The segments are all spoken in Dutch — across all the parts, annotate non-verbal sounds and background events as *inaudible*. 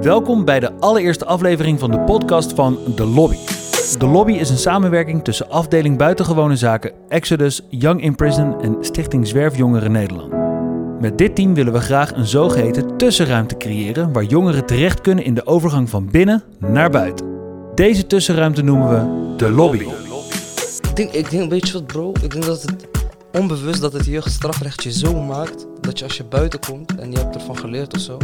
Welkom bij de allereerste aflevering van de podcast van The Lobby. The Lobby is een samenwerking tussen afdeling Buitengewone Zaken, Exodus, Young in Prison en Stichting Zwerfjongeren Nederland. Met dit team willen we graag een zogeheten tussenruimte creëren waar jongeren terecht kunnen in de overgang van binnen naar buiten. Deze tussenruimte noemen we de lobby. Ik denk, ik denk een beetje wat bro. Ik denk dat het onbewust dat het jeugdstrafrecht je zo maakt dat je als je buiten komt en je hebt ervan geleerd of zo,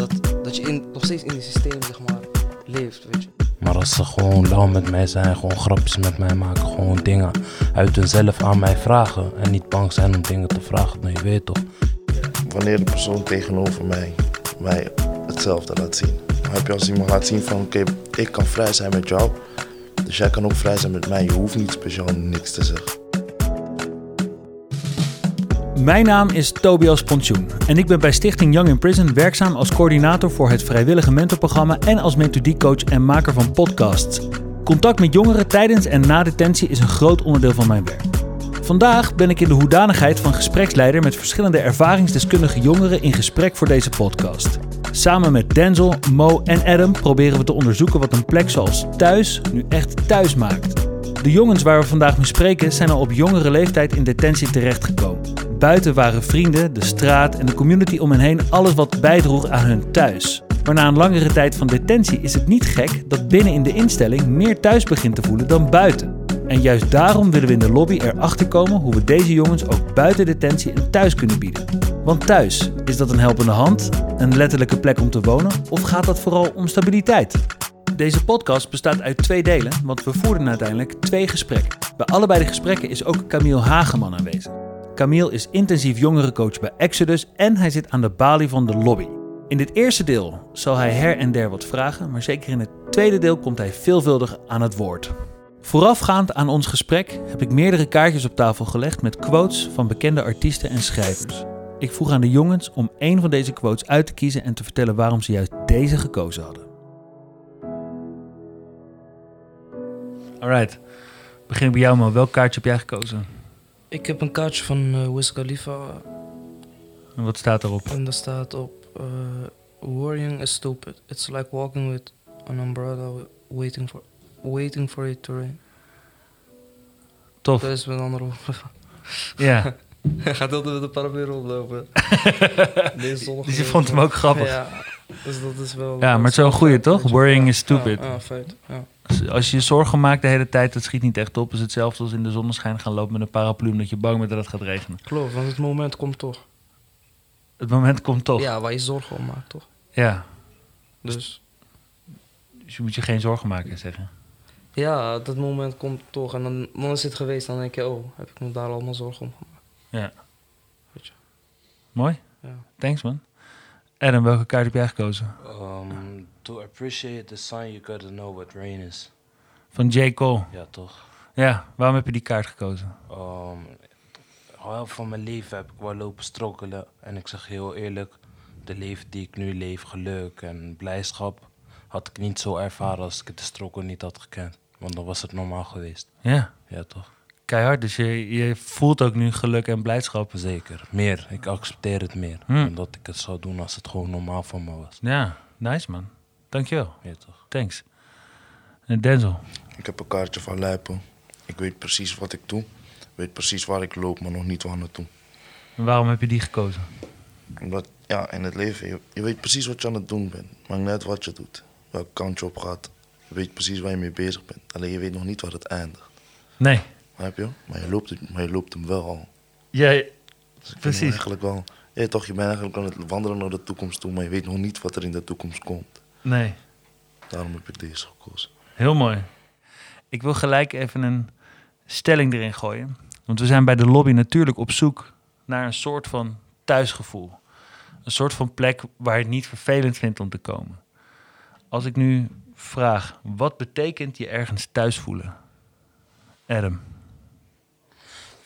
dat, dat je in, nog steeds in het systeem zeg maar leeft, weet je. Maar als ze gewoon lauw met mij zijn, gewoon grapjes met mij maken, gewoon dingen uit hunzelf aan mij vragen en niet bang zijn om dingen te vragen, dan je weet toch. wanneer de persoon tegenover mij mij hetzelfde laat zien. Heb je als iemand laat zien van oké, ik kan vrij zijn met jou, dus jij kan ook vrij zijn met mij. Je hoeft niet speciaal niks te zeggen. Mijn naam is Tobias Pontjoen en ik ben bij Stichting Young in Prison werkzaam als coördinator voor het vrijwillige mentorprogramma en als methodiekcoach en maker van podcasts. Contact met jongeren tijdens en na detentie is een groot onderdeel van mijn werk. Vandaag ben ik in de hoedanigheid van gespreksleider met verschillende ervaringsdeskundige jongeren in gesprek voor deze podcast. Samen met Denzel, Mo en Adam proberen we te onderzoeken wat een plek zoals thuis nu echt thuis maakt. De jongens waar we vandaag mee spreken zijn al op jongere leeftijd in detentie terechtgekomen. Buiten waren vrienden, de straat en de community om hen heen alles wat bijdroeg aan hun thuis. Maar na een langere tijd van detentie is het niet gek dat binnen in de instelling meer thuis begint te voelen dan buiten. En juist daarom willen we in de lobby erachter komen hoe we deze jongens ook buiten detentie een thuis kunnen bieden. Want thuis, is dat een helpende hand, een letterlijke plek om te wonen of gaat dat vooral om stabiliteit? Deze podcast bestaat uit twee delen, want we voerden uiteindelijk twee gesprekken. Bij allebei de gesprekken is ook Camille Hageman aanwezig. Camille is intensief jongerencoach bij Exodus en hij zit aan de balie van de lobby. In dit eerste deel zal hij her en der wat vragen, maar zeker in het tweede deel komt hij veelvuldig aan het woord. Voorafgaand aan ons gesprek heb ik meerdere kaartjes op tafel gelegd met quotes van bekende artiesten en schrijvers. Ik vroeg aan de jongens om één van deze quotes uit te kiezen en te vertellen waarom ze juist deze gekozen hadden. Alright, begin bij jou man. Welk kaartje heb jij gekozen? Ik heb een kaartje van eh Wiz Khalifa En wat staat erop? en daar staat op eh Worrying is stupid. It's like walking with an umbrella waiting for, waiting for it to rain. Tof. Dat is met andere woorden. *laughs* Ja, Hij gaat altijd met een paraplu rondlopen. *laughs* Deze zonnige vond hem ook grappig. Ja, dus dat is wel... Ja, maar het is wel een goeie, toch? Worrying Ja, is stupid. Ja, ja, feit. Ja. Als je je zorgen maakt de hele tijd, dat schiet niet echt op. is hetzelfde als in de zonneschijn gaan lopen met een paraplu omdat je bang bent dat het gaat regenen. Klopt, want het moment komt toch. Het moment komt toch. Ja, waar je zorgen om maakt, toch? Ja, Dus dus je moet je geen zorgen maken, zeggen. ja, dat moment komt toch. En dan, dan is het geweest. Dan denk je, oh, heb ik me daar allemaal zorgen om gemaakt. Ja. Weet je. Mooi. Ja. Thanks, man. Adam, welke kaart heb jij gekozen? Um, to appreciate the sun, you gotta know what rain is. Van J. Cole. Ja, toch? Ja, waarom heb je die kaart gekozen? Um, heel van mijn leven heb ik wel lopen strokkelen. En ik zeg heel eerlijk, de leven die ik nu leef, geluk en blijdschap, had ik niet zo ervaren als ik de strokkel niet had gekend. Want dan was het normaal geweest. Ja, Ja, toch? keihard. Dus je, je voelt ook nu geluk en blijdschap. Zeker. Meer. Ik accepteer het meer. Hmm. Dan dat ik het zou doen als het gewoon normaal voor me was. Ja, nice, man. Dankjewel. Ja, toch? Thanks. En Denzel. Ik heb een kaartje van Lijpen. Ik weet precies wat ik doe. Ik weet precies waar ik loop, maar nog niet waar naartoe. En waarom heb je die gekozen? Omdat, ja, in het leven, je, je weet precies wat je aan het doen bent. Maar net wat je doet. Welke kant je op gaat. Je weet precies waar je mee bezig bent. Alleen je weet nog niet waar het eindigt. Nee. Maar heb je? Maar je loopt, het- maar je loopt hem wel al. Jij, Dus Precies. eigenlijk wel... Ja, toch, je bent eigenlijk aan het wandelen naar de toekomst toe, maar je weet nog niet wat er in de toekomst komt. Nee. Daarom heb ik deze gekozen. Heel mooi. Ik wil gelijk even een stelling erin gooien. Want we zijn bij de lobby natuurlijk op zoek naar een soort van thuisgevoel. Een soort van plek waar je het niet vervelend vindt om te komen. Als ik nu vraag, wat betekent je ergens thuis voelen? Adam.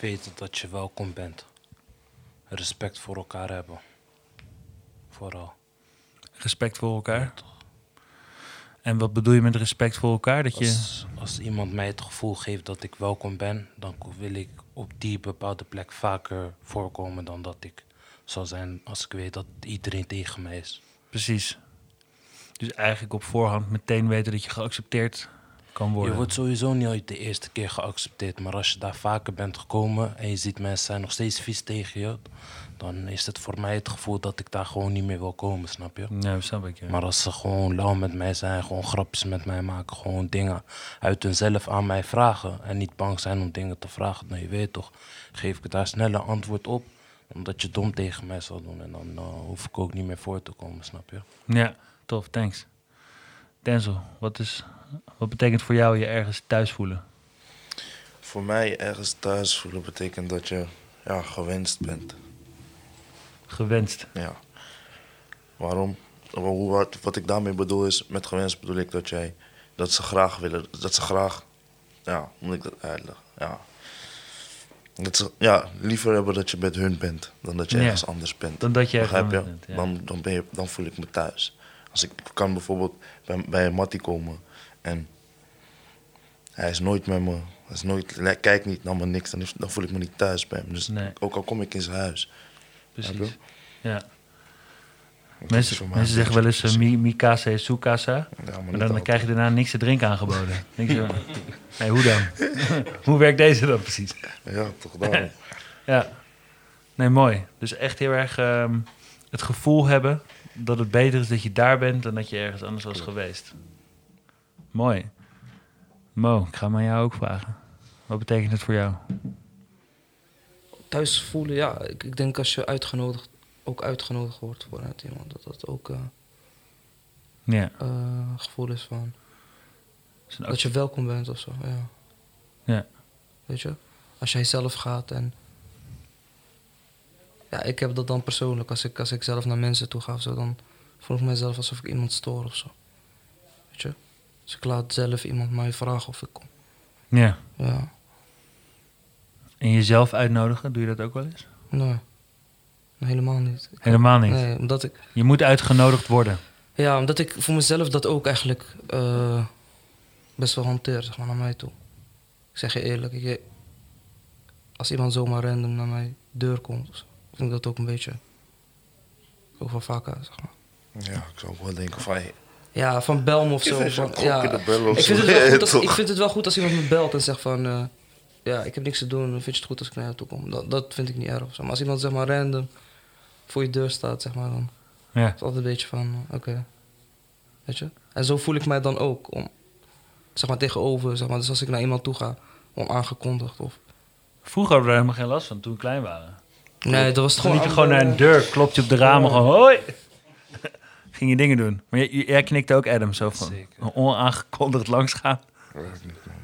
Weten dat je welkom bent. Respect voor elkaar hebben. Vooral. Respect voor elkaar. En wat bedoel je met respect voor elkaar? Dat je... Als, als iemand mij het gevoel geeft dat ik welkom ben, dan wil ik op die bepaalde plek vaker voorkomen dan dat ik zou zijn als ik weet dat iedereen tegen mij is. Precies. Dus eigenlijk op voorhand meteen weten dat je geaccepteerd kan worden. Je wordt sowieso niet de eerste keer geaccepteerd. Maar als je daar vaker bent gekomen en je ziet mensen zijn nog steeds vies tegen je, dan is het voor mij het gevoel dat ik daar gewoon niet meer wil komen, snap je? Nee, snap ik. Ja. Maar als ze gewoon lauw met mij zijn, gewoon grapjes met mij maken, gewoon dingen uit hunzelf aan mij vragen en niet bang zijn om dingen te vragen, dan je weet toch, geef ik daar sneller antwoord op dan dat je dom tegen mij zal doen. En dan eh, hoef ik ook niet meer voor te komen, snap je? Ja, tof, thanks. Denzel, wat, is, wat betekent voor jou je ergens thuis voelen? Voor mij ergens thuis voelen betekent dat je ja, gewenst bent. Gewenst. Ja. Waarom? Wat, wat ik daarmee bedoel is, met gewenst bedoel ik dat jij, dat ze graag willen, dat ze graag, ja, moet ik dat uitleggen? Ja. Dat ze ja, liever hebben dat je met hun bent dan dat je Ja. ergens anders bent. Dan dat je Begrijp bent, ja. dan, dan, ben je, dan voel ik me thuis. Als ik kan bijvoorbeeld bij, bij een mattie komen en hij is nooit met me, hij is nooit, hij kijkt niet naar me, niks, dan, dan voel ik me niet thuis bij hem. Dus Nee. ook al kom ik in zijn huis. Precies. Ja. Mensen, mensen zeggen wel eens uh, mi. Ja, maar Maar niet dan, dan krijg je daarna niks te drinken aangeboden. *laughs* Dan hey, hoe dan? *laughs* hoe werkt deze dan precies? Ja, toch daarom. *laughs* Ja. Nee, mooi. Dus echt heel erg ehm, het gevoel hebben dat het beter is dat je daar bent dan dat je ergens anders was geweest. Mooi. Mo, ik ga maar jou ook vragen. Wat betekent het voor jou? Thuis voelen, ja. Ik, ik denk als je uitgenodigd, ook uitgenodigd wordt vanuit iemand, dat dat ook eh Ja. eh, gevoel is van is dat je welkom bent of zo. Ja. Ja. Weet je? Als jij zelf gaat en. Ja, ik heb dat dan persoonlijk. Als ik, als ik zelf naar mensen toe ga of zo, dan voel ik mezelf alsof ik iemand stoor of zo. Weet je? Dus ik laat zelf iemand mij vragen of ik kom. Ja. Ja. En jezelf uitnodigen, doe je dat ook wel eens? Nee. Helemaal niet. Ik- Helemaal niet. Nee, omdat ik. Je moet uitgenodigd worden. Ja, omdat ik voor mezelf dat ook eigenlijk eh, best wel hanteer, zeg maar, naar mij toe. Ik zeg je eerlijk, ik, als iemand zomaar random naar mijn deur komt, vind ik dat ook een beetje. Ook wel vaak uit, zeg maar. Ja, ik zou ook wel denken van, Ja, van bel me of zo. Van, ja, ik, vind het wel goed als, toch? ik vind het wel goed als iemand me belt en zegt van... eh, ja, ik heb niks te doen, vind je het goed als ik naar jou toe kom? Dat, dat vind ik niet erg. of zo. Maar als iemand zeg maar random voor je deur staat, zeg maar, dan Ja. is het altijd een beetje van, eh, oké. Weet je? En zo voel ik mij dan ook. Om, zeg maar tegenover, zeg maar. Dus als ik naar iemand toe ga, onaangekondigd of... Vroeger hadden we er helemaal geen last van toen we klein waren. Nee, dat was het Dan gewoon... liep je gewoon naar een de- deur, klopt je op de ramen, gewoon hoi. Ging je dingen doen. Maar jij, jij knikte ook Adam zo van Zeker. onaangekondigd langsgaan.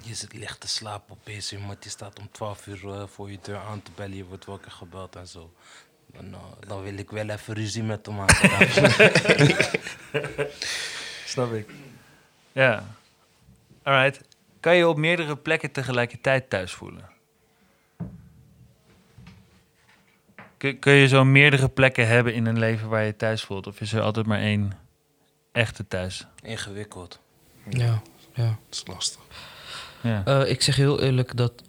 Je zit licht te slapen opeens, iemand die staat om 12 uur eh, voor je deur aan te bellen, je wordt wakker gebeld en zo. Dan, eh, dan wil ik wel even ruzie met hem maken. *laughs* Snap ik. Ja. Alright. Kan je op meerdere plekken tegelijkertijd thuis voelen? Kun, kun je zo meerdere plekken hebben in een leven waar je thuis voelt? Of is er altijd maar één echte thuis? Ingewikkeld. Ja, ja. dat is lastig. Ja. Eh, ik zeg heel eerlijk dat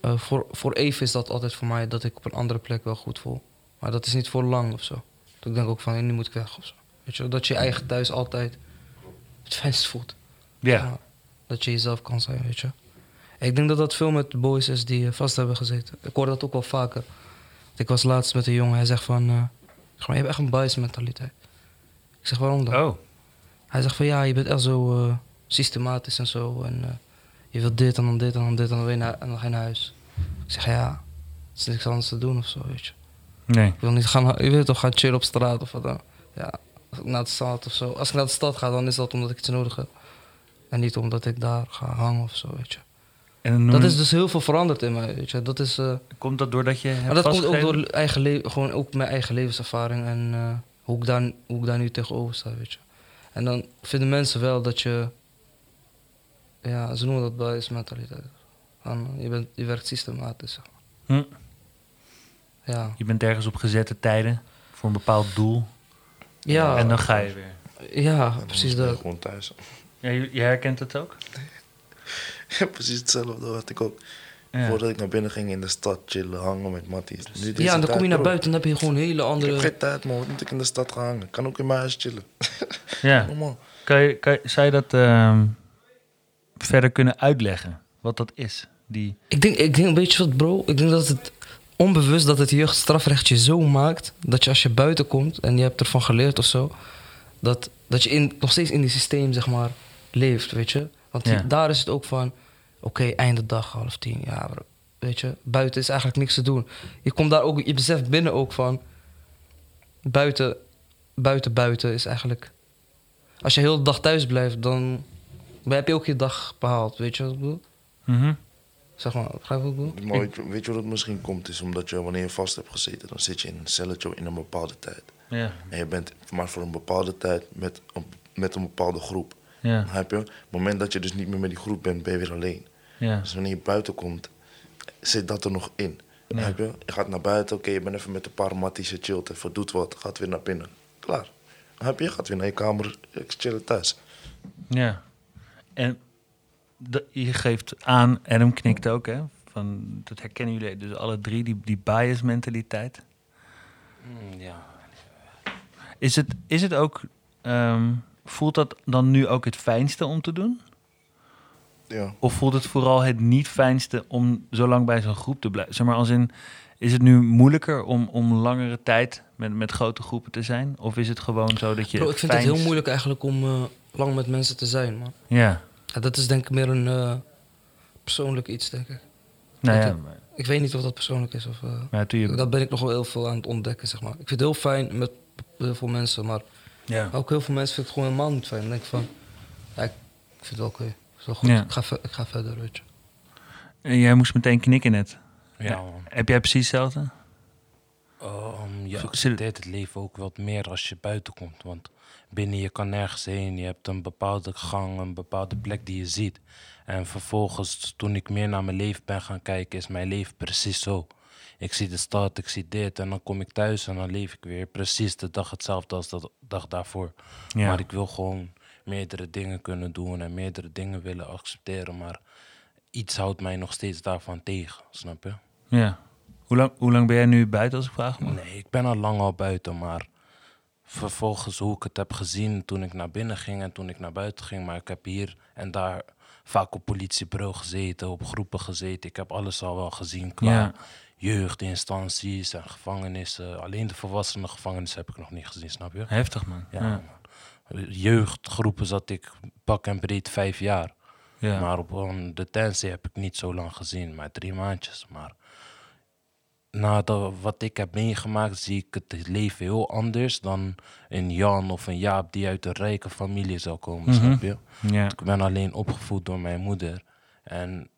eh, voor, voor even is dat altijd voor mij dat ik op een andere plek wel goed voel. Maar dat is niet voor lang of zo. Dat ik denk ook van, nu moet ik weg of zo. Weet je, dat je je eigen thuis altijd het fijnst voelt. ja. Dat je jezelf kan zijn, weet je. Ik denk dat dat veel met de boys is die eh, vast hebben gezeten. Ik hoor dat ook wel vaker. Ik was laatst met een jongen, hij zegt van... maar, je hebt echt een bias mentaliteit. Ik zeg, waarom dan? Oh. Hij zegt van ja, je bent echt zo eh, systematisch en zo. En eh, je wilt dit en dan dit en dan dit en dan weer naar, en dan ga je naar huis. Ik zeg ja, er is niks anders te doen of zo, weet je. Nee. Ik wil niet gaan, *laughs* je weet toch, gaan chillen op straat of wat dan. Ja, als ik naar de stad of zo. Als ik naar de stad ga, dan is dat omdat ik iets nodig heb. En niet omdat ik daar ga hangen of zo, weet je. En dan Dat is dus heel veel veranderd in mij, weet je. Dat is... eh, Komt dat doordat je hebt maar dat komt ook door eigen le- gewoon ook mijn eigen levenservaring en eh, hoe, ik daar, hoe ik daar nu tegenover sta, weet je. En dan vinden mensen wel dat je, ja, ze noemen dat bias mentaliteit. Van, je, bent, je werkt systematisch, zeg maar. Hm. Ja. Je bent ergens op gezette tijden voor een bepaald doel. Ja, En dan ga je weer. ja precies dat. gewoon thuis. Ja, je, je herkent het ook? *laughs* Ja, precies hetzelfde had ik ook. Ja. Voordat ik naar binnen ging in de stad chillen, hangen met matties. Nu Ja, en dan kom je naar bro, buiten en dan heb je gewoon een hele Ik heb andere... geen tijd man, wat moet ik in de stad gaan hangen? Ik kan ook in mijn huis chillen. *laughs* Ja. Normaal. Kan je, kan je- zou je dat ehm, verder kunnen uitleggen? Wat dat is? Die, Ik denk, ik denk een beetje wat, bro. Ik denk dat het onbewust dat het jeugdstrafrecht je zo maakt dat je als je buiten komt en je hebt ervan geleerd of zo, dat, dat je in, nog steeds in die systeem zeg maar leeft, weet je. Want die- Ja. daar is het ook van, oké, einde dag, half tien, ja, weet je. Buiten is eigenlijk niks te doen. Je komt daar ook, je beseft binnen ook van, buiten, buiten, buiten is eigenlijk, als je heel de dag thuis blijft, dan heb je ook je dag behaald, weet je wat ik bedoel? Mhm. Zeg maar, begrijp je wat ik bedoel? Maar weet, je- weet je wat het misschien komt? Is omdat je wanneer je vast hebt gezeten, dan zit je in een celletje in een bepaalde tijd. Ja, En je bent maar voor een bepaalde tijd met een, met een bepaalde groep. Ja, Heb je? Op het moment dat je dus niet meer met die groep bent, ben je weer alleen. ja. Dus wanneer je buiten komt, zit dat er nog in. Ja. Heb je? je gaat naar buiten, oké, je bent even met een paar matties, je chillt even, doet wat, gaat weer naar binnen. Klaar. Dan heb je, je gaat weer naar je kamer, ik chillen thuis. ja. En je geeft aan, Adam knikt ook, hè? Van, dat herkennen jullie dus alle drie, die, die bias mentaliteit. Mm, ja. Is het, is het ook, ehm, voelt dat dan nu ook het fijnste om te doen? Ja. Of voelt het vooral het niet fijnste om zo lang bij zo'n groep te blijven? Zeg maar, als in, is het nu moeilijker om, om langere tijd met, met grote groepen te zijn? Of is het gewoon zo dat je. Bro, ik vind het heel moeilijk eigenlijk om eh, lang met mensen te zijn, man. Ja, Ja, dat is denk ik meer een eh, persoonlijk iets, denk ik. nou ja, Ik- maar, Ik weet niet of dat persoonlijk is of... eh, je. daar ben ik nog wel heel veel aan het ontdekken, zeg maar. Ik vind het heel fijn met heel veel mensen, maar Ja. ook heel veel mensen vind ik het gewoon helemaal niet fijn. Dan denk ik van, ja, ik vind het wel oké. Goed. Ja. Ik, ga ve- ik ga verder, weet je. En jij moest meteen knikken net. Ja, man. Heb jij precies hetzelfde? Um, je Zo- accepteert het leven ook wat meer als je buiten komt. Want binnen je kan nergens heen. Je hebt een bepaalde gang, een bepaalde plek die je ziet. En vervolgens, toen ik meer naar mijn leven ben gaan kijken, is mijn leven precies zo. Ik zie de stad, ik zie dit en dan kom ik thuis en dan leef ik weer precies de dag hetzelfde als de dag daarvoor. Ja. Maar ik wil gewoon meerdere dingen kunnen doen en meerdere dingen willen accepteren. Maar iets houdt mij nog steeds daarvan tegen, snap je? Ja. Hoe lang, hoe lang ben jij nu buiten, als ik vraag? Nee, ik ben al lang al buiten, maar vervolgens hoe ik het heb gezien toen ik naar binnen ging en toen ik naar buiten ging. Maar ik heb hier en daar vaak op politiebureau gezeten, op groepen gezeten. Ik heb alles al wel gezien qua Ja. Jeugdinstanties en gevangenissen. Alleen de volwassenen gevangenis heb ik nog niet gezien, snap je? Heftig, man. Ja, Ja. man. Jeugdgroepen zat ik pak en breed vijf jaar. Ja. Maar op een detentie heb ik niet zo lang gezien, maar drie maandjes. Maar na wat ik heb meegemaakt, zie ik het leven heel anders dan een Jan of een Jaap die uit een rijke familie zou komen, Mhm. snap je? ja. Ik ben alleen opgevoed door mijn moeder. En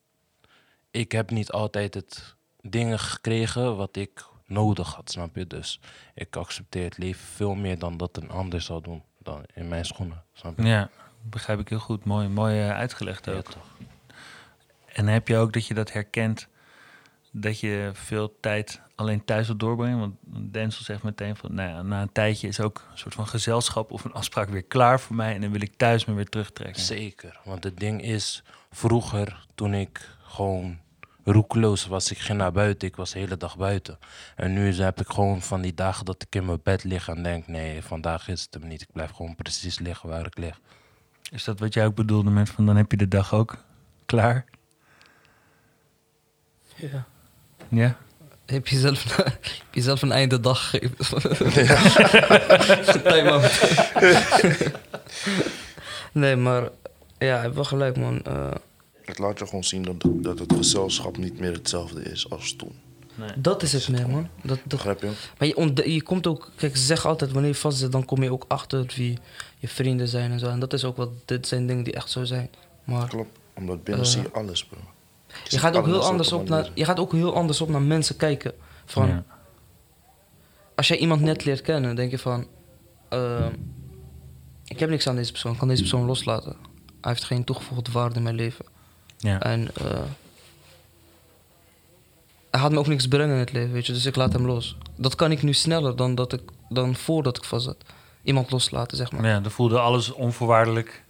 ik heb niet altijd het dingen gekregen wat ik nodig had, snap je? Dus ik accepteer het leven veel meer dan dat een ander zou doen dan in mijn schoenen, snap je? Ja, begrijp ik heel goed. Mooi, mooi eh, uitgelegd Ja, ook. toch. En heb je ook dat je dat herkent, dat je veel tijd alleen thuis wilt doorbrengen? Want Denzel zegt meteen van, nou ja, na een tijdje is ook een soort van gezelschap of een afspraak weer klaar voor mij en dan wil ik thuis me weer terugtrekken. Zeker, want het ding is, vroeger toen ik gewoon roekeloos was, ik ging naar buiten, ik was de hele dag buiten. En nu heb ik gewoon van die dagen dat ik in mijn bed lig en denk, nee, vandaag is het hem niet. Ik blijf gewoon precies liggen waar ik lig. Is dat wat jij ook bedoelde met van, dan heb je de dag ook klaar? Ja. Ja? Heb je zelf, *laughs* heb je zelf een einde dag gegeven? *laughs* *laughs* Nee, maar ja, je hebt wel gelijk, man. Eh, Het laat je gewoon zien dat, dat het gezelschap niet meer hetzelfde is als toen. dat is het meer, man. Dat, dat, Begrijp je? maar je, je komt ook, kijk, ze zeggen altijd wanneer je vast zit, dan kom je ook achter wie je vrienden zijn en zo. En dat is ook wat, dit zijn dingen die echt zo zijn. Maar Klopt. Omdat binnen Eh. zie je alles, bro. je gaat, ook heel anders op naar, je gaat ook heel anders op naar mensen kijken. Van, Ja. als jij iemand net leert kennen, denk je van... eh, ik heb niks aan deze persoon, ik kan deze persoon loslaten. Hij heeft geen toegevoegde waarde in mijn leven. Ja. En eh, hij gaat me ook niks brengen in het leven, weet je. Dus ik laat hem los. Dat kan ik nu sneller dan, dat ik, dan voordat ik vast zat. Iemand loslaten, zeg maar. ja, dan voelde alles onvoorwaardelijk.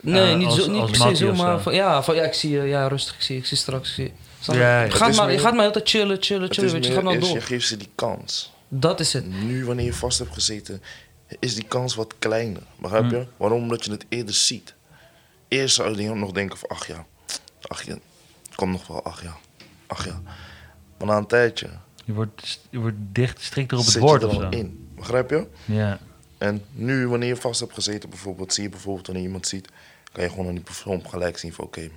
Nee, Eh, niet, als- zo, niet als per se mattie zo, of maar van, ja, van, ja, ik zie je, ja, rustig, ik zie je, ik zie je straks. Ik zie je. Je? Ja, ja. Je, gaat maar, meer- je gaat maar altijd chillen, chillen, Het chillen, weet je. Je meer, gaat maar door. je geeft ze die kans. Dat is het. Nu, wanneer je vast hebt gezeten, is die kans wat kleiner. Begrijp je? Hmm. Waarom? Omdat je het eerder ziet. Eerst zou je nog denken van, ach ja, ach ja, kom nog wel, ach ja, ach ja. Maar na een tijdje Je wordt, je wordt dicht, strikter op het zit woord je of er zo. in. Begrijp je? Ja. En nu, wanneer je vast hebt gezeten, bijvoorbeeld, zie je bijvoorbeeld wanneer iemand ziet, kan je gewoon aan die persoon gelijk zien van, oké, hm,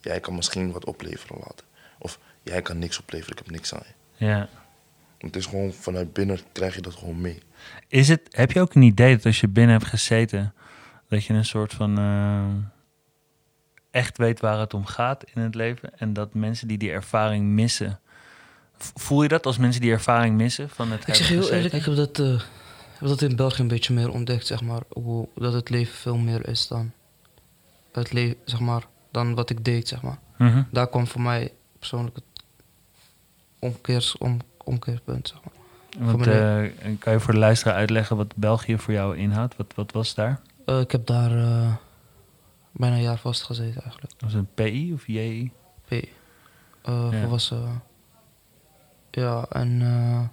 jij kan misschien wat opleveren later. Of jij kan niks opleveren, ik heb niks aan je. ja. Het is gewoon vanuit binnen krijg je dat gewoon mee. Is het, heb je ook een idee dat als je binnen hebt gezeten, dat je een soort van eh, echt weet waar het om gaat in het leven? En dat mensen die die ervaring missen, voel je dat als mensen die ervaring missen van het Ik zeg heel eerlijk, ik heb dat, eh, heb dat in België een beetje meer ontdekt, zeg maar. Hoe, dat het leven veel meer is dan het leven, zeg maar, dan wat ik deed, zeg maar. Mhm. Daar kwam voor mij persoonlijk het omkeers, om, omkeerpunt, zeg maar. Want, eh, kan je voor de luisteraar uitleggen wat België voor jou inhoudt? Wat, wat was daar? Eh, ik heb daar bijna een jaar vastgezeten eigenlijk. Was het een PI of JI? P. Eh Ja. Volwassen. Ja, en eh, het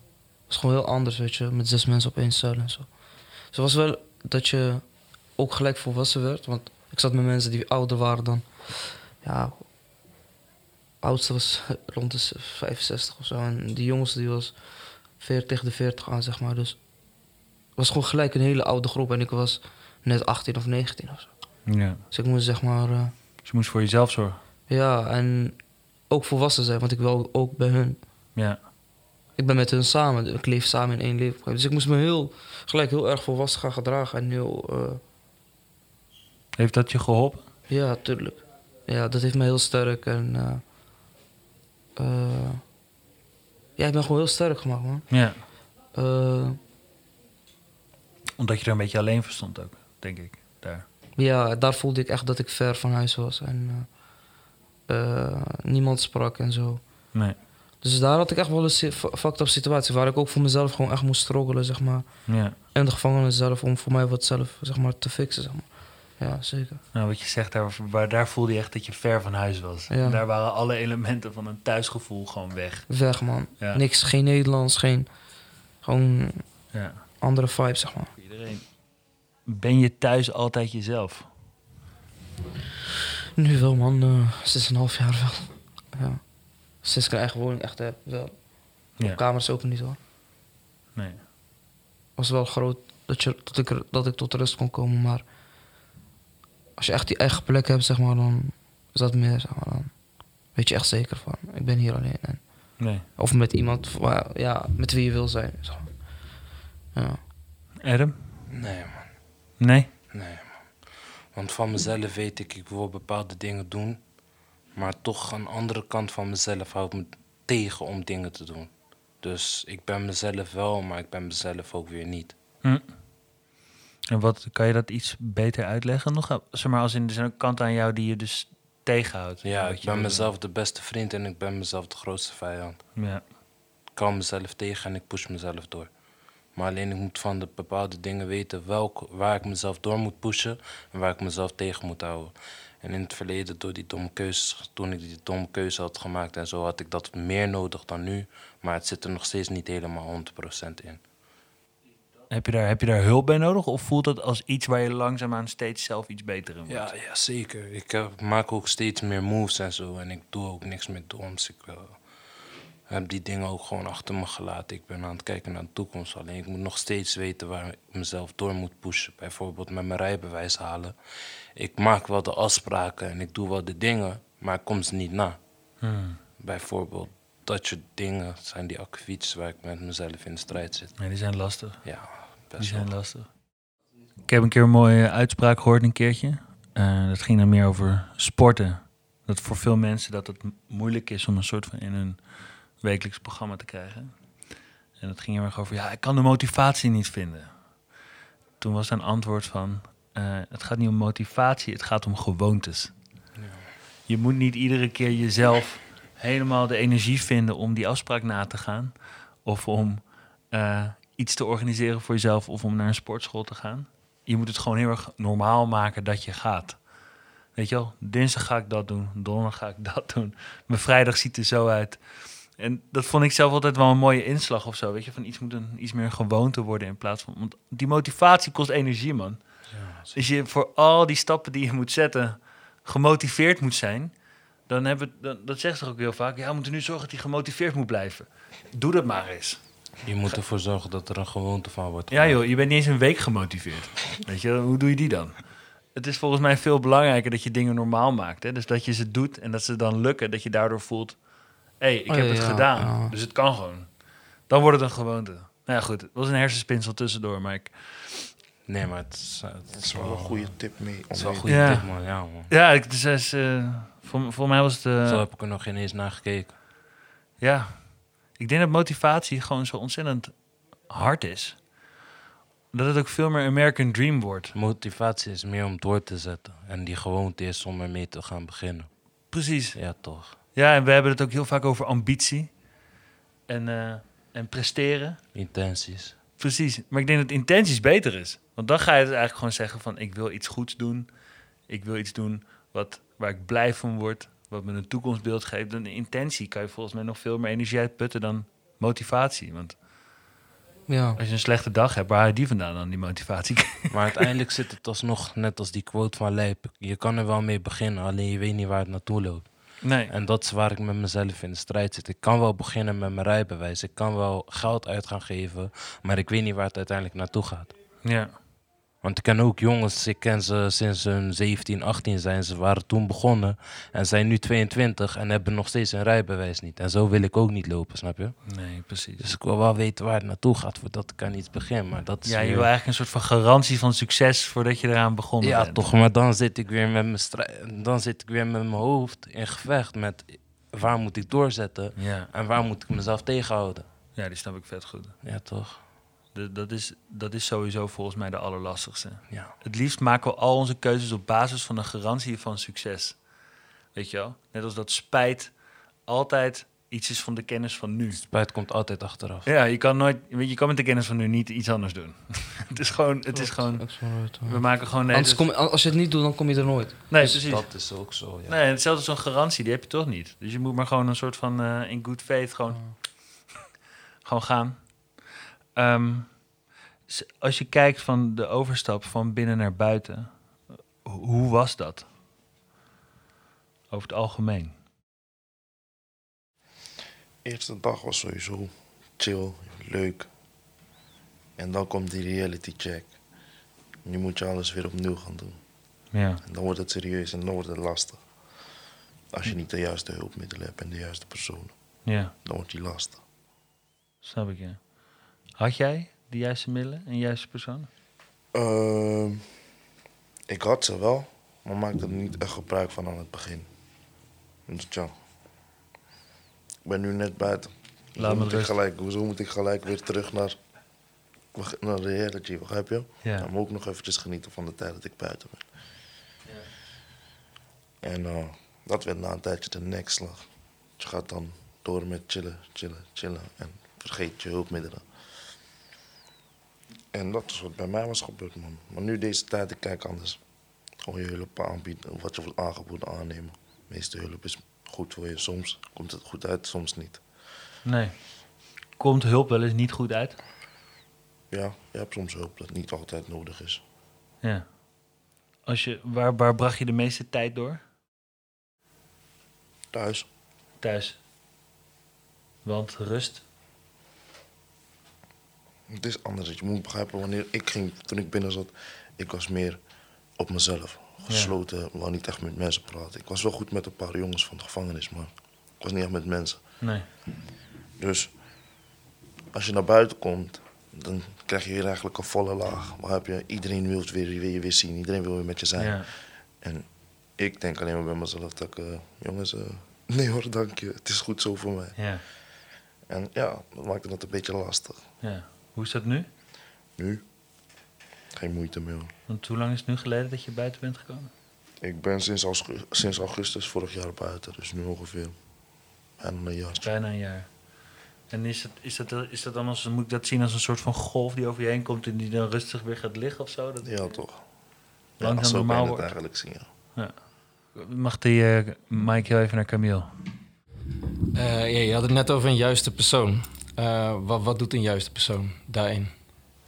was gewoon heel anders, weet je, met zes mensen op één cel en zo. Dus het was wel dat je ook gelijk volwassen werd, want ik zat met mensen die ouder waren dan. Ja, oudste was *laughs* rond de 65 of zo. En die jongste die was 40 tegen de 40 aan, zeg maar. Dus het was gewoon gelijk een hele oude groep en ik was net 18 of 19 of zo. Ja. Dus ik moest zeg maar. eh, Dus je moest voor jezelf zorgen. ja, en ook volwassen zijn, want ik wil ook bij hun. Ja. Ik ben met hun samen, ik leef samen in één leven. Dus ik moest me heel, gelijk heel erg volwassen gaan gedragen en heel, eh, Heeft dat je geholpen? ja, tuurlijk. Ja, dat heeft me heel sterk en, eh, eh, ja, ik ben gewoon heel sterk gemaakt, man. Ja. Omdat je er een beetje alleen voor stond ook, denk ik. Daar. Ja, daar voelde ik echt dat ik ver van huis was en eh, eh, niemand sprak en zo. Nee. Dus daar had ik echt wel een fucked up situatie waar ik ook voor mezelf gewoon echt moest struggelen, zeg maar. Ja. En de gevangenis zelf om voor mij wat zelf zeg maar, te fixen. Zeg maar. Ja, zeker. Nou, wat je zegt, daar, waar, daar voelde je echt dat je ver van huis was. Ja. Daar waren alle elementen van een thuisgevoel gewoon weg. Weg, man. Ja. Niks, geen Nederlands, geen. Gewoon Ja. andere vibe, zeg maar. Voor iedereen. Ben je thuis altijd jezelf? Nu wel, man. eh sinds een half jaar wel. Ja. Sinds ik een eigen woning echt heb, wel. Ja. Kamers ook niet hoor. Nee. Was wel groot dat, je, dat, ik, dat ik tot rust kon komen, maar. Als je echt die eigen plek hebt, zeg maar, dan is dat meer, zeg maar. Dan weet je echt zeker van, ik ben hier alleen. En, Nee. of met iemand, waar- ja, met wie je wil zijn. Zeg maar. Ja. Adam? Nee, man. Nee? Nee, man. Want van mezelf weet ik, ik wil bepaalde dingen doen. Maar toch aan de andere kant van mezelf houdt me tegen om dingen te doen. Dus ik ben mezelf wel, maar ik ben mezelf ook weer niet. Hm. En wat, kan je dat iets beter uitleggen nog? Zeg maar, als in, er zijn ook kanten aan jou die je dus tegenhoudt. Ja, ik ben mezelf de beste vriend en ik ben mezelf de grootste vijand. Ja. Ik hou mezelf tegen en ik push mezelf door. Maar alleen ik moet van de bepaalde dingen weten welk, waar ik mezelf door moet pushen en waar ik mezelf tegen moet houden. En in het verleden, door die domme keuzes, toen ik die domme keuze had gemaakt en zo, had ik dat meer nodig dan nu. Maar het zit er nog steeds niet helemaal 100% in. Heb, je daar, heb je daar hulp bij nodig? Of voelt dat als iets waar je langzaamaan steeds zelf iets beter in wordt? Ja, ja zeker. Ik eh, maak ook steeds meer moves en zo. En ik doe ook niks met doms. Ik eh, heb die dingen ook gewoon achter me gelaten. Ik ben aan het kijken naar de toekomst. Alleen ik moet nog steeds weten waar ik mezelf door moet pushen. Bijvoorbeeld met mijn rijbewijs halen. Ik maak wel de afspraken en ik doe wel de dingen, maar ik kom ze niet na. Hmm. Bijvoorbeeld dat soort dingen zijn die akkefiets waar ik met mezelf in de strijd zit. Nee, die zijn lastig. Ja, Die best zijn wel. lastig. Ik heb een keer een mooie uitspraak gehoord een keertje. Eh, dat ging dan meer over sporten. Dat voor veel mensen dat het moeilijk is om een soort van in hun wekelijks programma te krijgen. En dat ging heel erg over, ja, ik kan de motivatie niet vinden. Toen was een antwoord van, eh, het gaat niet om motivatie, het gaat om gewoontes. Je moet niet iedere keer jezelf helemaal de energie vinden om die afspraak na te gaan. Of om eh, iets te organiseren voor jezelf of om naar een sportschool te gaan. Je moet het gewoon heel erg normaal maken dat je gaat. Weet je wel, dinsdag ga ik dat doen, donderdag ga ik dat doen. Mijn vrijdag ziet er zo uit. En dat vond ik zelf altijd wel een mooie inslag of zo. Weet je, van iets moet een, iets meer een gewoonte worden in plaats van. Want die motivatie kost energie, man. Als je voor al die stappen die je moet zetten gemotiveerd moet zijn, dan hebben we, dan, dat zegt ze ook heel vaak. Ja, we moeten nu zorgen dat hij gemotiveerd moet blijven. Doe dat maar eens. Je moet ervoor zorgen dat er een gewoonte van wordt. Ja, joh, je bent niet eens een week gemotiveerd. Weet je, hoe doe je die dan? Het is volgens mij veel belangrijker dat je dingen normaal maakt. Hè? Dus dat je ze doet en dat ze dan lukken, dat je daardoor voelt: hey, ik Oh, heb ja, het ja, gedaan. ja. Dus het kan gewoon. Dan wordt het een gewoonte. Nou ja, goed, het was een hersenspinsel tussendoor, maar ik, Nee, maar het is, het Dat is wel een goede tip mee. Het is wel een goede Ja. tip, man. Ja, man. ja, ik, dus, is, eh, voor, voor mij was het. eh, Zo heb ik er nog geen eens naar gekeken. Ja, ik denk dat motivatie gewoon zo ontzettend hard is. Dat het ook veel meer American Dream wordt. Motivatie is meer om door te zetten. En die gewoonte is om ermee te gaan beginnen. Precies. Ja, toch. Ja, en we hebben het ook heel vaak over ambitie en, eh, en presteren. Intenties. Precies. Maar ik denk dat intenties beter is. Want dan ga je dus eigenlijk gewoon zeggen van ik wil iets goeds doen. Ik wil iets doen wat, waar ik blij van word. Wat me een toekomstbeeld geeft. Dan de intentie kan je volgens mij nog veel meer energie uitputten dan motivatie. Want Ja. als je een slechte dag hebt, waar haal je die vandaan dan, die motivatie? *laughs* Maar uiteindelijk zit het alsnog net als die quote van Lijp. Je kan er wel mee beginnen, alleen je weet niet waar het naartoe loopt. Nee. En dat is waar ik met mezelf in de strijd zit. Ik kan wel beginnen met mijn rijbewijs. Ik kan wel geld uit gaan geven. Maar ik weet niet waar het uiteindelijk naartoe gaat. Ja. Want ik ken ook jongens, ik ken ze sinds hun 17, 18 zijn. Ze waren toen begonnen en zijn nu 22 en hebben nog steeds een rijbewijs niet. En zo wil ik ook niet lopen, snap je? Nee, precies. Dus ik wil wel weten waar het naartoe gaat voordat ik aan iets begin. Maar dat is Ja, je weer- wil eigenlijk een soort van garantie van succes voordat je eraan begonnen Ja, bent. toch, maar dan zit ik weer met mijn strij- dan zit ik weer met mijn hoofd in gevecht met waar moet ik doorzetten Ja. en waar moet ik mezelf tegenhouden. ja, die snap ik vet goed. Ja, toch? Dat, is, dat is sowieso volgens mij de allerlastigste. Ja. Het liefst maken we al onze keuzes op basis van een garantie van succes. Weet je wel? Net als dat spijt altijd iets is van de kennis van nu. Spijt komt altijd achteraf. Ja, je kan nooit, weet je, kan met de kennis van nu niet iets anders doen. *laughs* het is gewoon, het is gewoon, we maken gewoon... Nee, Anders dus- kom, als je het niet doet, dan kom je er nooit. nee Dus precies. Dat is ook zo, ja. Nee, hetzelfde zo'n garantie, die heb je toch niet. Dus je moet maar gewoon een soort van eh, in good faith gewoon, *laughs* gewoon gaan. Ehm, als je kijkt van de overstap van binnen naar buiten, ho- hoe was dat? Over het algemeen. Eerste dag was sowieso chill, leuk. En dan komt die reality check. Nu moet je alles weer opnieuw gaan doen. Ja. En dan wordt het serieus en dan wordt het lastig. Als je niet de juiste hulpmiddelen hebt en de juiste personen, Ja, dan wordt die lastig. snap ik, ja. Had jij de juiste middelen en juiste persoon? Ehm, ik had ze wel, maar maakte er niet echt gebruik van aan het begin. Dus ja. Ik ben nu net buiten. Laat me moet, ik gelijk, hoezo moet ik gelijk weer terug naar, naar de reality, begrijp je? Ja. Dan moet ik nog eventjes genieten van de tijd dat ik buiten ben. En eh, dat werd na een tijdje de nekslag. Je gaat dan door met chillen, chillen, chillen en vergeet je hulpmiddelen. En dat is wat bij mij was gebeurd, man. Maar nu deze tijd, ik kijk anders. Gewoon je hulp aanbieden, wat je wordt aangeboden aannemen. De meeste hulp is goed voor je. Soms komt het goed uit, soms niet. Nee. Komt hulp wel eens niet goed uit? Ja, je hebt soms hulp dat niet altijd nodig is. Ja. Als je, waar, waar bracht je de meeste tijd door? Thuis, Thuis. Want rust. Het is anders. Je moet begrijpen, wanneer ik ging, toen ik binnen zat, ik was meer op mezelf. Gesloten, wou niet echt met mensen praten. Ik was wel goed met een paar jongens van de gevangenis, maar ik was niet echt met mensen. Nee. Dus als je naar buiten komt, dan krijg je weer eigenlijk een volle laag. Waar heb je, iedereen wil, weer, wil je weer zien, iedereen wil weer met je zijn. Ja. En ik denk alleen maar bij mezelf dat ik, eh, jongens, eh, *laughs* nee hoor, dank je, het is goed zo voor mij. Ja. En ja, dat maakte het een beetje lastig. ja. Hoe is dat nu? Nu, geen moeite meer. Want hoe lang is het nu geleden dat je buiten bent gekomen? Ik ben sinds, als- sinds augustus vorig jaar buiten, dus nu ongeveer bijna een jaar. Bijna een jaar. En is dat, is dat, is dat dan als, moet ik dat zien als een soort van golf die over je heen komt en die dan rustig weer gaat liggen of zo? Dat Ja, toch. Langzaam ja, zo normaal kan je het wordt. eigenlijk zien, ja. Mag die eh Mike heel even naar Camille? Eh, ja, je had het net over een juiste persoon. Eh, wat, wat doet een juiste persoon daarin?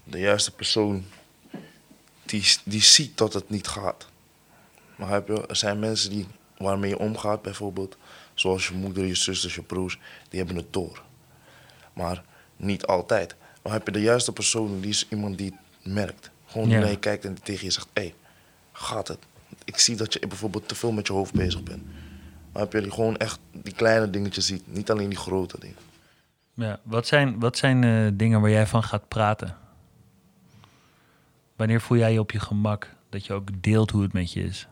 De juiste persoon die, die ziet dat het niet gaat. Maar heb je, er zijn mensen die, waarmee je omgaat bijvoorbeeld, zoals je moeder, je zusters, je broers, die hebben het door. Maar niet altijd. Maar heb je de juiste persoon, die is iemand die het merkt. Gewoon die Ja. naar je kijkt en die tegen je zegt, hé, hey, gaat het? Ik zie dat je bijvoorbeeld te veel met je hoofd bezig bent. Maar heb je die gewoon echt die kleine dingetjes ziet, niet alleen die grote dingen. Ja, wat zijn, wat zijn eh, dingen waar jij van gaat praten? Wanneer voel jij je op je gemak dat je ook deelt hoe het met je is?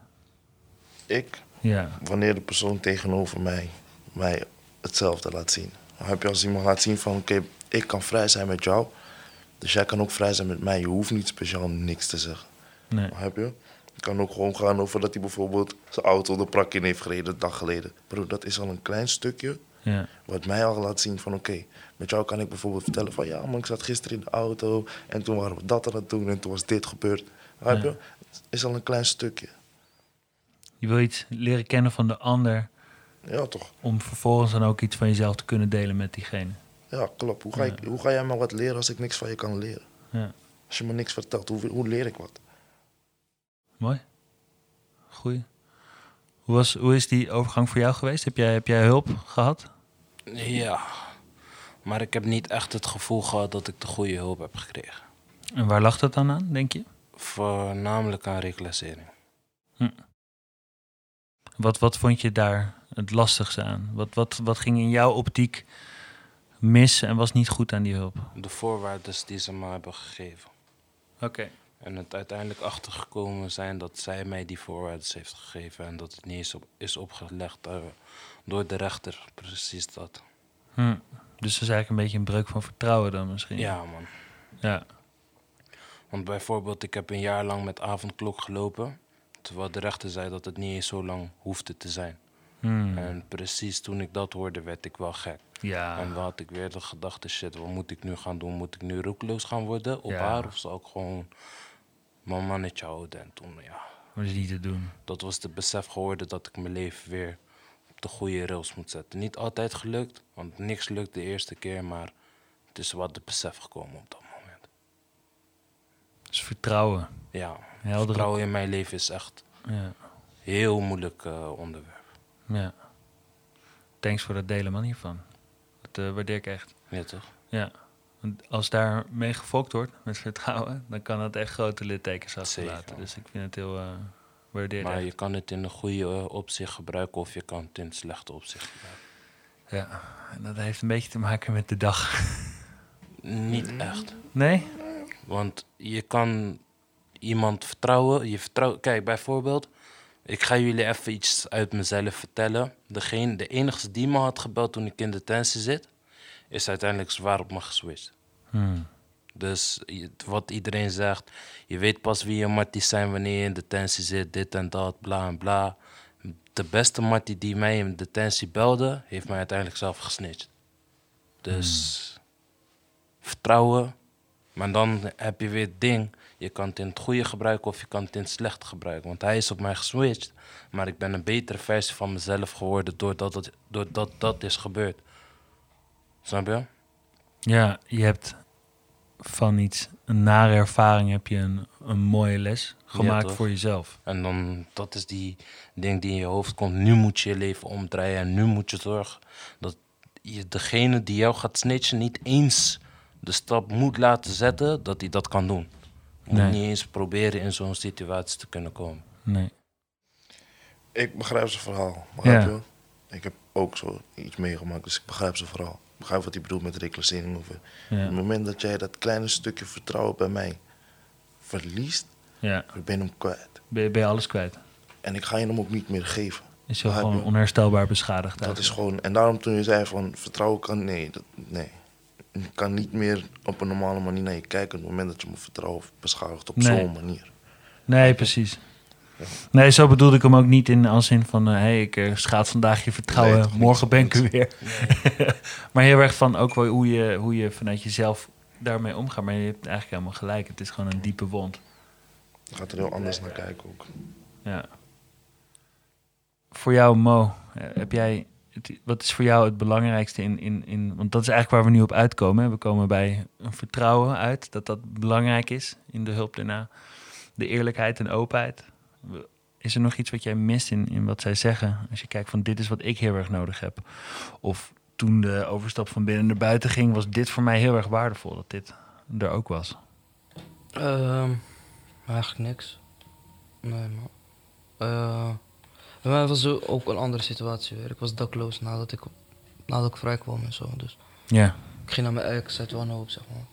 Ik, Ja, wanneer de persoon tegenover mij mij hetzelfde laat zien. Dan heb je als iemand laat zien van oké, ik kan vrij zijn met jou, dus jij kan ook vrij zijn met mij. Je hoeft niet speciaal niks te zeggen. nee. Heb je? Het kan ook gewoon gaan over dat hij bijvoorbeeld zijn auto de prak in heeft gereden een dag geleden. Bro, dat is al een klein stukje Ja, wat mij al laat zien van oké, met jou kan ik bijvoorbeeld vertellen van ja man, ik zat gisteren in de auto en toen waren we dat aan het doen en toen was dit gebeurd. Ja. je? Het is al een klein stukje. je wil iets leren kennen van de ander Ja toch? om vervolgens dan ook iets van jezelf te kunnen delen met diegene. Ja, klopt. Hoe ga, ik, hoe ga jij me wat leren als ik niks van je kan leren? Ja, Als je me niks vertelt, hoe, hoe leer ik wat? mooi. Goeie. Hoe, was, hoe is die overgang voor jou geweest? Heb jij, heb jij hulp gehad? Ja, maar ik heb niet echt het gevoel gehad dat ik de goede hulp heb gekregen. En waar lag dat dan aan, denk je? Voornamelijk aan reclassering. Wat, wat vond je daar het lastigste aan? Wat, wat, wat ging in jouw optiek mis en was niet goed aan die hulp? De voorwaarden die ze me hebben gegeven. Oké. En het uiteindelijk achtergekomen zijn dat zij mij die voorwaarden heeft gegeven. En dat het niet eens op, is opgelegd door de rechter. Precies dat. Hm. Dus dat is eigenlijk een beetje een breuk van vertrouwen dan misschien. Ja, man. Ja. Want bijvoorbeeld, ik heb een jaar lang met avondklok gelopen. Terwijl de rechter zei dat het niet eens zo lang hoefde te zijn. Hm. En precies toen ik dat hoorde, werd ik wel gek. Ja. En dan had ik weer de gedachte, shit, wat moet ik nu gaan doen? Moet ik nu roekloos gaan worden op Ja. haar? Of zal ik gewoon mijn mannetje houden? En toen, ja, dat is niet te doen. dat was het besef geworden dat ik mijn leven weer op de goede rails moet zetten. Niet altijd gelukt, want niks lukt de eerste keer, maar het is wat de besef gekomen op dat moment. Dus vertrouwen. Ja, Heldere- vertrouwen in mijn leven is echt Ja. een heel moeilijk eh, onderwerp. ja. Thanks voor dat delen man hiervan. Dat eh, waardeer ik echt. Ja, toch? Ja. Als daar mee gefokt wordt met vertrouwen, dan kan dat echt grote littekens achterlaten. Dus ik vind het heel uh, Maar je kan het in een goede eh, opzicht gebruiken of je kan het in het slechte opzicht gebruiken. Ja. En dat heeft een beetje te maken met de dag. *laughs* Niet echt. Nee? Want je kan iemand vertrouwen. Je vertrouwt. Kijk, bijvoorbeeld, ik ga jullie even iets uit mezelf vertellen. Degene, de enige die me had gebeld toen ik in detentie zit, is uiteindelijk zwaar op me geswitcht. Hmm. Dus wat iedereen zegt, je weet pas wie je matties zijn wanneer je in detentie zit, dit en dat, bla en bla. De beste mattie die mij in detentie belde, heeft mij uiteindelijk zelf gesnitcht. Dus vertrouwen, maar dan heb je weer het ding, je kan het in het goede gebruiken of je kan het in het slechte gebruiken. Want hij is op mij geswitcht, maar ik ben een betere versie van mezelf geworden doordat, het, doordat dat is gebeurd. Snap je? Ja, je hebt van iets, een nare ervaring, heb je een, een mooie les gemaakt voor jezelf. En dan, dat is die ding die in je hoofd komt. Nu moet je je leven omdraaien en nu moet je zorgen dat je degene die jou gaat snitchen niet eens de stap moet laten zetten dat hij dat kan doen. Je moet Nee. niet eens proberen in zo'n situatie te kunnen komen. Nee. Ik begrijp zijn verhaal. Begrijp Ja. je? Ik heb ook zo iets meegemaakt, dus ik begrijp zijn verhaal. Ik begrijp wat hij bedoelt met reclassering. Of, Op Ja. het moment dat jij dat kleine stukje vertrouwen bij mij verliest, ja. ben je hem kwijt. Ben, je, ben je alles kwijt? En ik ga je hem ook niet meer geven. Is je gewoon onherstelbaar beschadigd? Dat is gewoon, en daarom toen je zei van vertrouwen kan, nee, dat, nee. Ik kan niet meer op een normale manier naar je kijken op het moment dat je me vertrouwen beschadigt op Nee. zo'n manier. Nee, precies. Nee, zo bedoelde ik hem ook niet in als in van... hé, hey, ik eh, schaad vandaag je vertrouwen, Nee, morgen ben ik er weer. *laughs* maar heel erg van ook wel hoe je, hoe je vanuit jezelf daarmee omgaat. Maar je hebt eigenlijk helemaal gelijk. Het is gewoon een diepe wond. Je gaat er heel anders naar kijken ook. Ja. Voor jou, Mo, eh, heb jij het- wat is voor jou het belangrijkste in, in, in... Want dat is eigenlijk waar we nu op uitkomen. Hè? We komen bij een vertrouwen uit, dat dat belangrijk is in de hulp daarna. De eerlijkheid en openheid. Is er nog iets wat jij mist in, in wat zij zeggen? Als je kijkt van dit is wat ik heel erg nodig heb. Of toen de overstap van binnen naar buiten ging, was dit voor mij heel erg waardevol dat dit er ook was. Ehm, eigenlijk niks. Nee, man. Eh, bij mij was er ook een andere situatie weer. Ik was dakloos nadat ik, nadat ik vrij kwam en zo. Dus Ja, ik ging naar mijn ex uit wanhoop, zeg maar.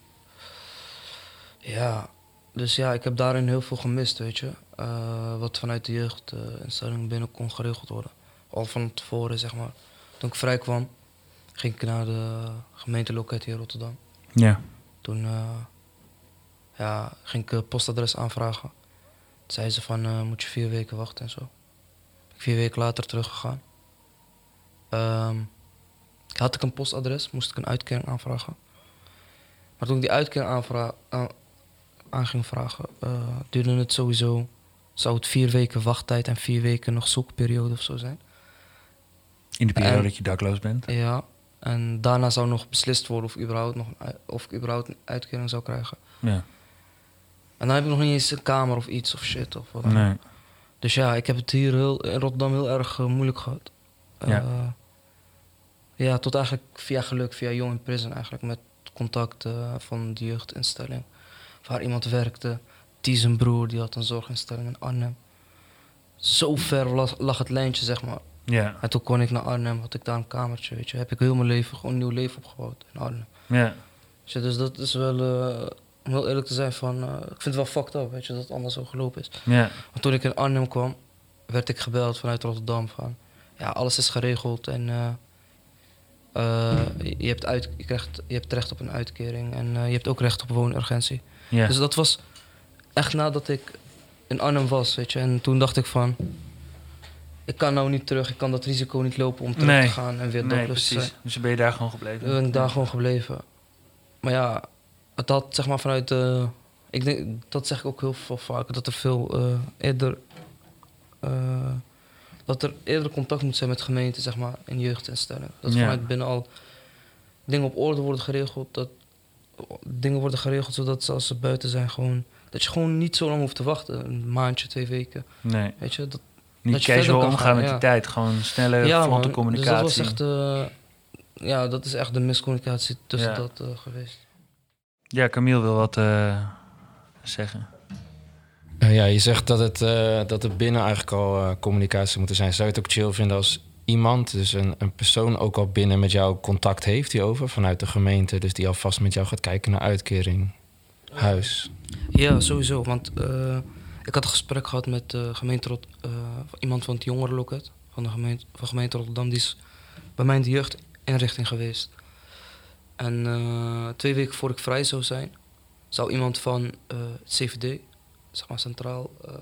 Ja, dus ja, ik heb daarin heel veel gemist, weet je. Eh, wat vanuit de jeugdinstelling binnen kon geregeld worden. Al van tevoren, zeg maar. Toen ik vrij kwam, ging ik naar de gemeenteloket hier in Rotterdam. ja, Toen eh, ja, ging ik eh, postadres aanvragen. Toen zei ze van, moet je vier weken wachten en zo. Ik vier weken later teruggegaan. Ehm, had ik een postadres, moest ik een uitkering aanvragen. Maar toen ik die uitkering aan, aan ging vragen, duurde het sowieso... Zou het vier weken wachttijd en vier weken nog zoekperiode of zo zijn? in de periode En- dat je dakloos bent. Ja, en daarna zou nog beslist worden of ik überhaupt, nog of ik überhaupt een uitkering zou krijgen. Ja, En dan heb ik nog niet eens een kamer of iets of shit. Of wat nee. Dus ja, ik heb het hier heel, in Rotterdam heel erg eh, moeilijk gehad. Ja. Eh, ja, tot eigenlijk via geluk, via Young in Prison eigenlijk. Met contact eh, van de jeugdinstelling. Waar iemand werkte. Die zijn broer, die had een zorginstelling in Arnhem. Zo ver lag, lag het lijntje, zeg maar. Ja, En toen kon ik naar Arnhem, had ik daar een kamertje, weet je. Heb ik heel mijn leven, gewoon een nieuw leven opgebouwd in Arnhem. ja, je, dus dat is wel, eh, om heel eerlijk te zijn, van, eh, ik vind het wel fucked up, weet je, dat het allemaal zo gelopen is. ja, Want toen ik in Arnhem kwam, werd ik gebeld vanuit Rotterdam van... Ja, alles is geregeld en eh, je, hebt uit, je, krijgt, je hebt recht op een uitkering en je hebt ook recht op woonurgentie. ja. Dus dat was echt nadat ik in Arnhem was, weet je. En toen dacht ik van... Ik kan nou niet terug, ik kan dat risico niet lopen om terug Nee. te gaan en weer nee, dakloos te zijn. precies. Dus ben je daar gewoon gebleven. Ben ik daar gewoon gebleven. Maar ja, het had zeg maar vanuit de... Ik denk, dat zeg ik ook heel veel vaker, dat er veel eh, eerder... eh, dat er eerder contact moet zijn met gemeenten, zeg maar, in jeugdinstellingen. Dat Ja. vanuit binnen al dingen op orde worden geregeld. Dat dingen worden geregeld zodat ze als ze buiten zijn gewoon... Dat je gewoon niet zo lang hoeft te wachten. Een maandje, twee weken. Nee, Weet je, dat, niet dat je casual omgaan gaan, met ja. die tijd. Gewoon snelle ja, man. communicatie. Dus dat was echt... eh, ja, dat is echt de miscommunicatie tussen Ja. dat eh, geweest. Ja, Camille wil wat eh, zeggen. Ja, je zegt dat, het, eh, dat er binnen eigenlijk al eh, communicatie moet zijn. Zou je het ook chill vinden als iemand, dus een, een persoon ook al binnen met jou contact heeft hierover vanuit de gemeente, dus die alvast met jou gaat kijken naar uitkering, huis? Ja, sowieso. Want eh, ik had een gesprek gehad met eh, gemeente Rot eh, iemand van het jongerenloket van de gemeente, van gemeente Rotterdam. Die is bij mij in de jeugdinrichting geweest. En eh, twee weken voor ik vrij zou zijn, zou iemand van eh, het CVD, zeg maar centraal, eh,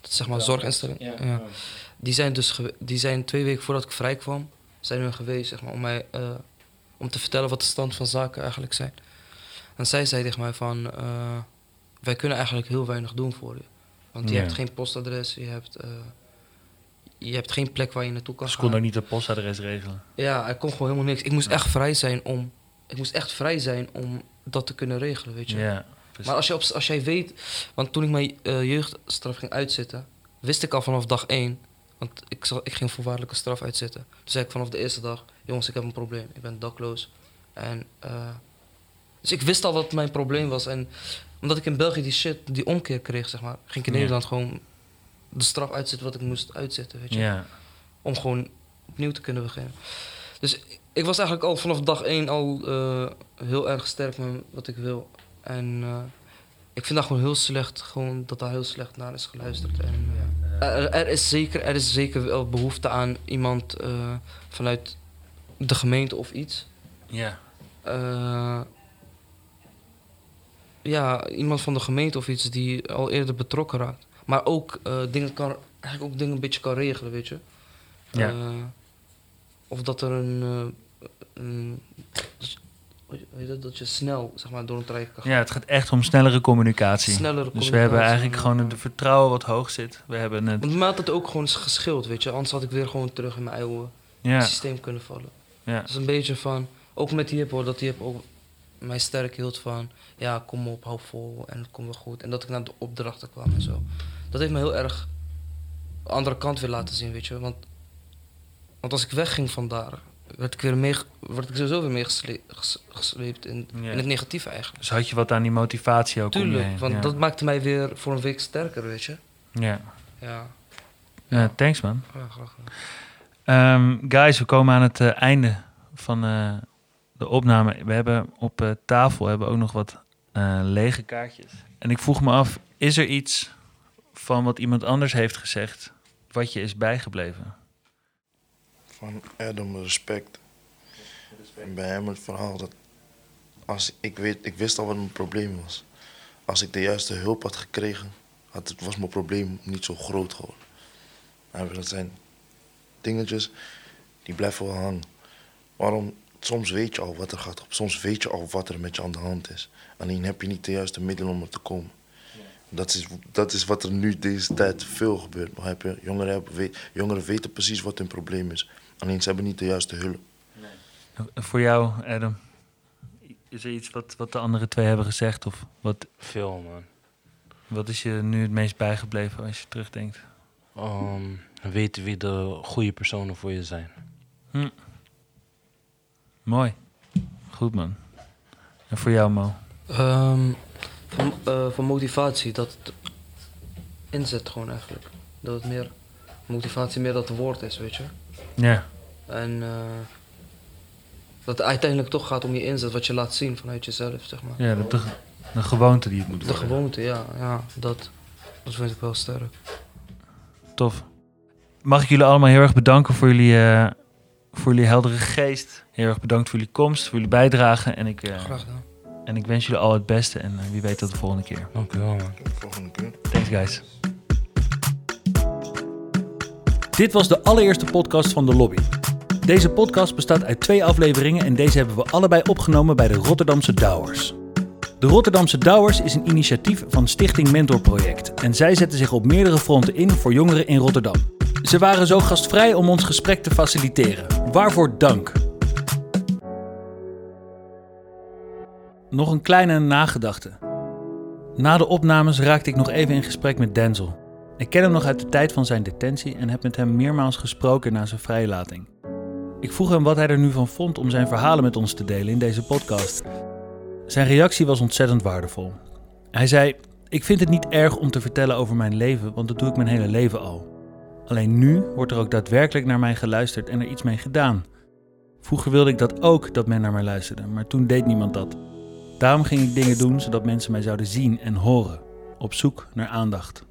dat is zeg maar zorginstelling, ja. die zijn dus die zijn twee weken voordat ik vrij kwam, zijn hun geweest zeg maar, om mij eh, om te vertellen wat de stand van zaken eigenlijk zijn. En zij zei tegen mij van, eh, wij kunnen eigenlijk heel weinig doen voor je. Want je Ja. hebt geen postadres, je hebt, eh, je hebt geen plek waar je naartoe kan Ze gaan. kon ook niet het postadres regelen. Ja, er kon gewoon helemaal niks. Ik moest echt vrij zijn om, ik moest echt vrij zijn om dat te kunnen regelen, weet je. Ja, precies. Maar als, je op, als jij weet, want toen ik mijn eh, jeugdstraf ging uitzitten, wist ik al vanaf dag één, want ik, zal, ik ging voorwaardelijke straf uitzitten. Toen zei ik vanaf de eerste dag, jongens, ik heb een probleem, ik ben dakloos. En, dus ik wist al wat mijn probleem was. En omdat ik in België die shit, die omkeer kreeg, zeg maar, ging ik in Ja. Nederland gewoon de straf uitzitten wat ik moest uitzitten, weet je. ja, Om gewoon opnieuw te kunnen beginnen. Dus ik was eigenlijk al vanaf dag één al eh, heel erg sterk met wat ik wil. En eh, ik vind dat gewoon heel slecht, gewoon dat daar heel slecht naar is geluisterd. En, er, er is zeker, er is zeker wel behoefte aan iemand eh, vanuit de gemeente of iets. ja. Ja, iemand van de gemeente of iets die al eerder betrokken raakt. Maar ook eh, dingen kan, eigenlijk ook dingen een beetje kan regelen, weet je. Ja. Eh, of dat er een, eh, een heet dat, dat je snel zeg maar, door een traject kan gaan. Ja, het gaat echt om snellere communicatie. Snellere dus we hebben eigenlijk en, gewoon het vertrouwen wat hoog zit. We hebben het... Want mij had het ook gewoon geschild, weet je. Anders had ik weer gewoon terug in mijn oude, Ja, systeem kunnen vallen. ja. Het is een beetje van, ook met die hip hoor, dat die hip ook mij sterk hield van, ja, kom op, hou vol en het komt wel goed. En dat ik naar de opdrachten kwam en zo. Dat heeft me heel erg de andere kant weer laten zien, weet je. Want, want als ik wegging van daar, werd ik, weer mee, werd ik sowieso weer meegesleept in, Ja. in het negatieve eigenlijk. Dus had je wat aan die motivatie ook Tuurlijk, want ja. dat maakte mij weer voor een week sterker, weet je. Ja. Ja, ja, thanks man. graag. Ehm, guys, we komen aan het eh, einde van eh, de opname. We hebben op eh, tafel hebben ook nog wat eh, lege kaartjes. En ik vroeg me af, is er iets van wat iemand anders heeft gezegd... wat je is bijgebleven? Van Adam respect. En bij hem het verhaal dat als ik, weet, ik wist al wat mijn probleem was. Als ik de juiste hulp had gekregen, had het, was mijn probleem niet zo groot geworden. Dat zijn dingetjes die blijven wel hangen. Waarom? Soms weet je al wat er gaat op. Soms weet je al wat er met je aan de hand is. Alleen heb je niet de juiste middelen om er te komen. Dat is, dat is wat er nu deze tijd veel gebeurt. Begrijp je? Jongeren, hebben, we- jongeren weten precies wat hun probleem is. Alleen ze hebben niet de juiste hulp. En Voor jou, Adam, is er iets wat, wat de andere twee hebben gezegd? Of wat, Veel, man. wat is je nu het meest bijgebleven als je terugdenkt? Ehm, weten wie de goede personen voor je zijn. Mooi. Goed man. En voor jou, Mo? Ehm, van, eh, van motivatie, dat het inzet gewoon eigenlijk. Dat het meer, motivatie meer dat woord is, weet je. Ja. En eh, dat het uiteindelijk toch gaat om je inzet, wat je laat zien vanuit jezelf, zeg maar. Ja, de, de, de gewoonte die het moet De worden. gewoonte, ja, ja dat, dat vind ik wel sterk. Tof. Mag ik jullie allemaal heel erg bedanken voor jullie, eh, voor jullie heldere geest. Heel erg bedankt voor jullie komst, voor jullie bijdrage. En ik, eh, Graag gedaan. en ik wens jullie al het beste. En eh, wie weet tot de volgende keer. Dankjewel, man. Volgende keer. Thanks, guys. Dit was de allereerste podcast van de Lobby. Deze podcast bestaat uit twee afleveringen en deze hebben we allebei opgenomen bij de Rotterdamse Douwers. De Rotterdamse Douwers is een initiatief van Stichting Mentor Project en zij zetten zich op meerdere fronten in voor jongeren in Rotterdam. Ze waren zo gastvrij om ons gesprek te faciliteren. Waarvoor dank. Nog een kleine nagedachte. Na de opnames raakte ik nog even in gesprek met Denzel. Ik ken hem nog uit de tijd van zijn detentie en heb met hem meermaals gesproken na zijn vrijlating. Ik vroeg hem wat hij er nu van vond om zijn verhalen met ons te delen in deze podcast. Zijn reactie was ontzettend waardevol. Hij zei: Ik vind het niet erg om te vertellen over mijn leven, want dat doe ik mijn hele leven al. Alleen nu wordt er ook daadwerkelijk naar mij geluisterd en er iets mee gedaan. Vroeger wilde ik dat ook, dat men naar mij luisterde, maar toen deed niemand dat. Daarom ging ik dingen doen zodat mensen mij zouden zien en horen, op zoek naar aandacht.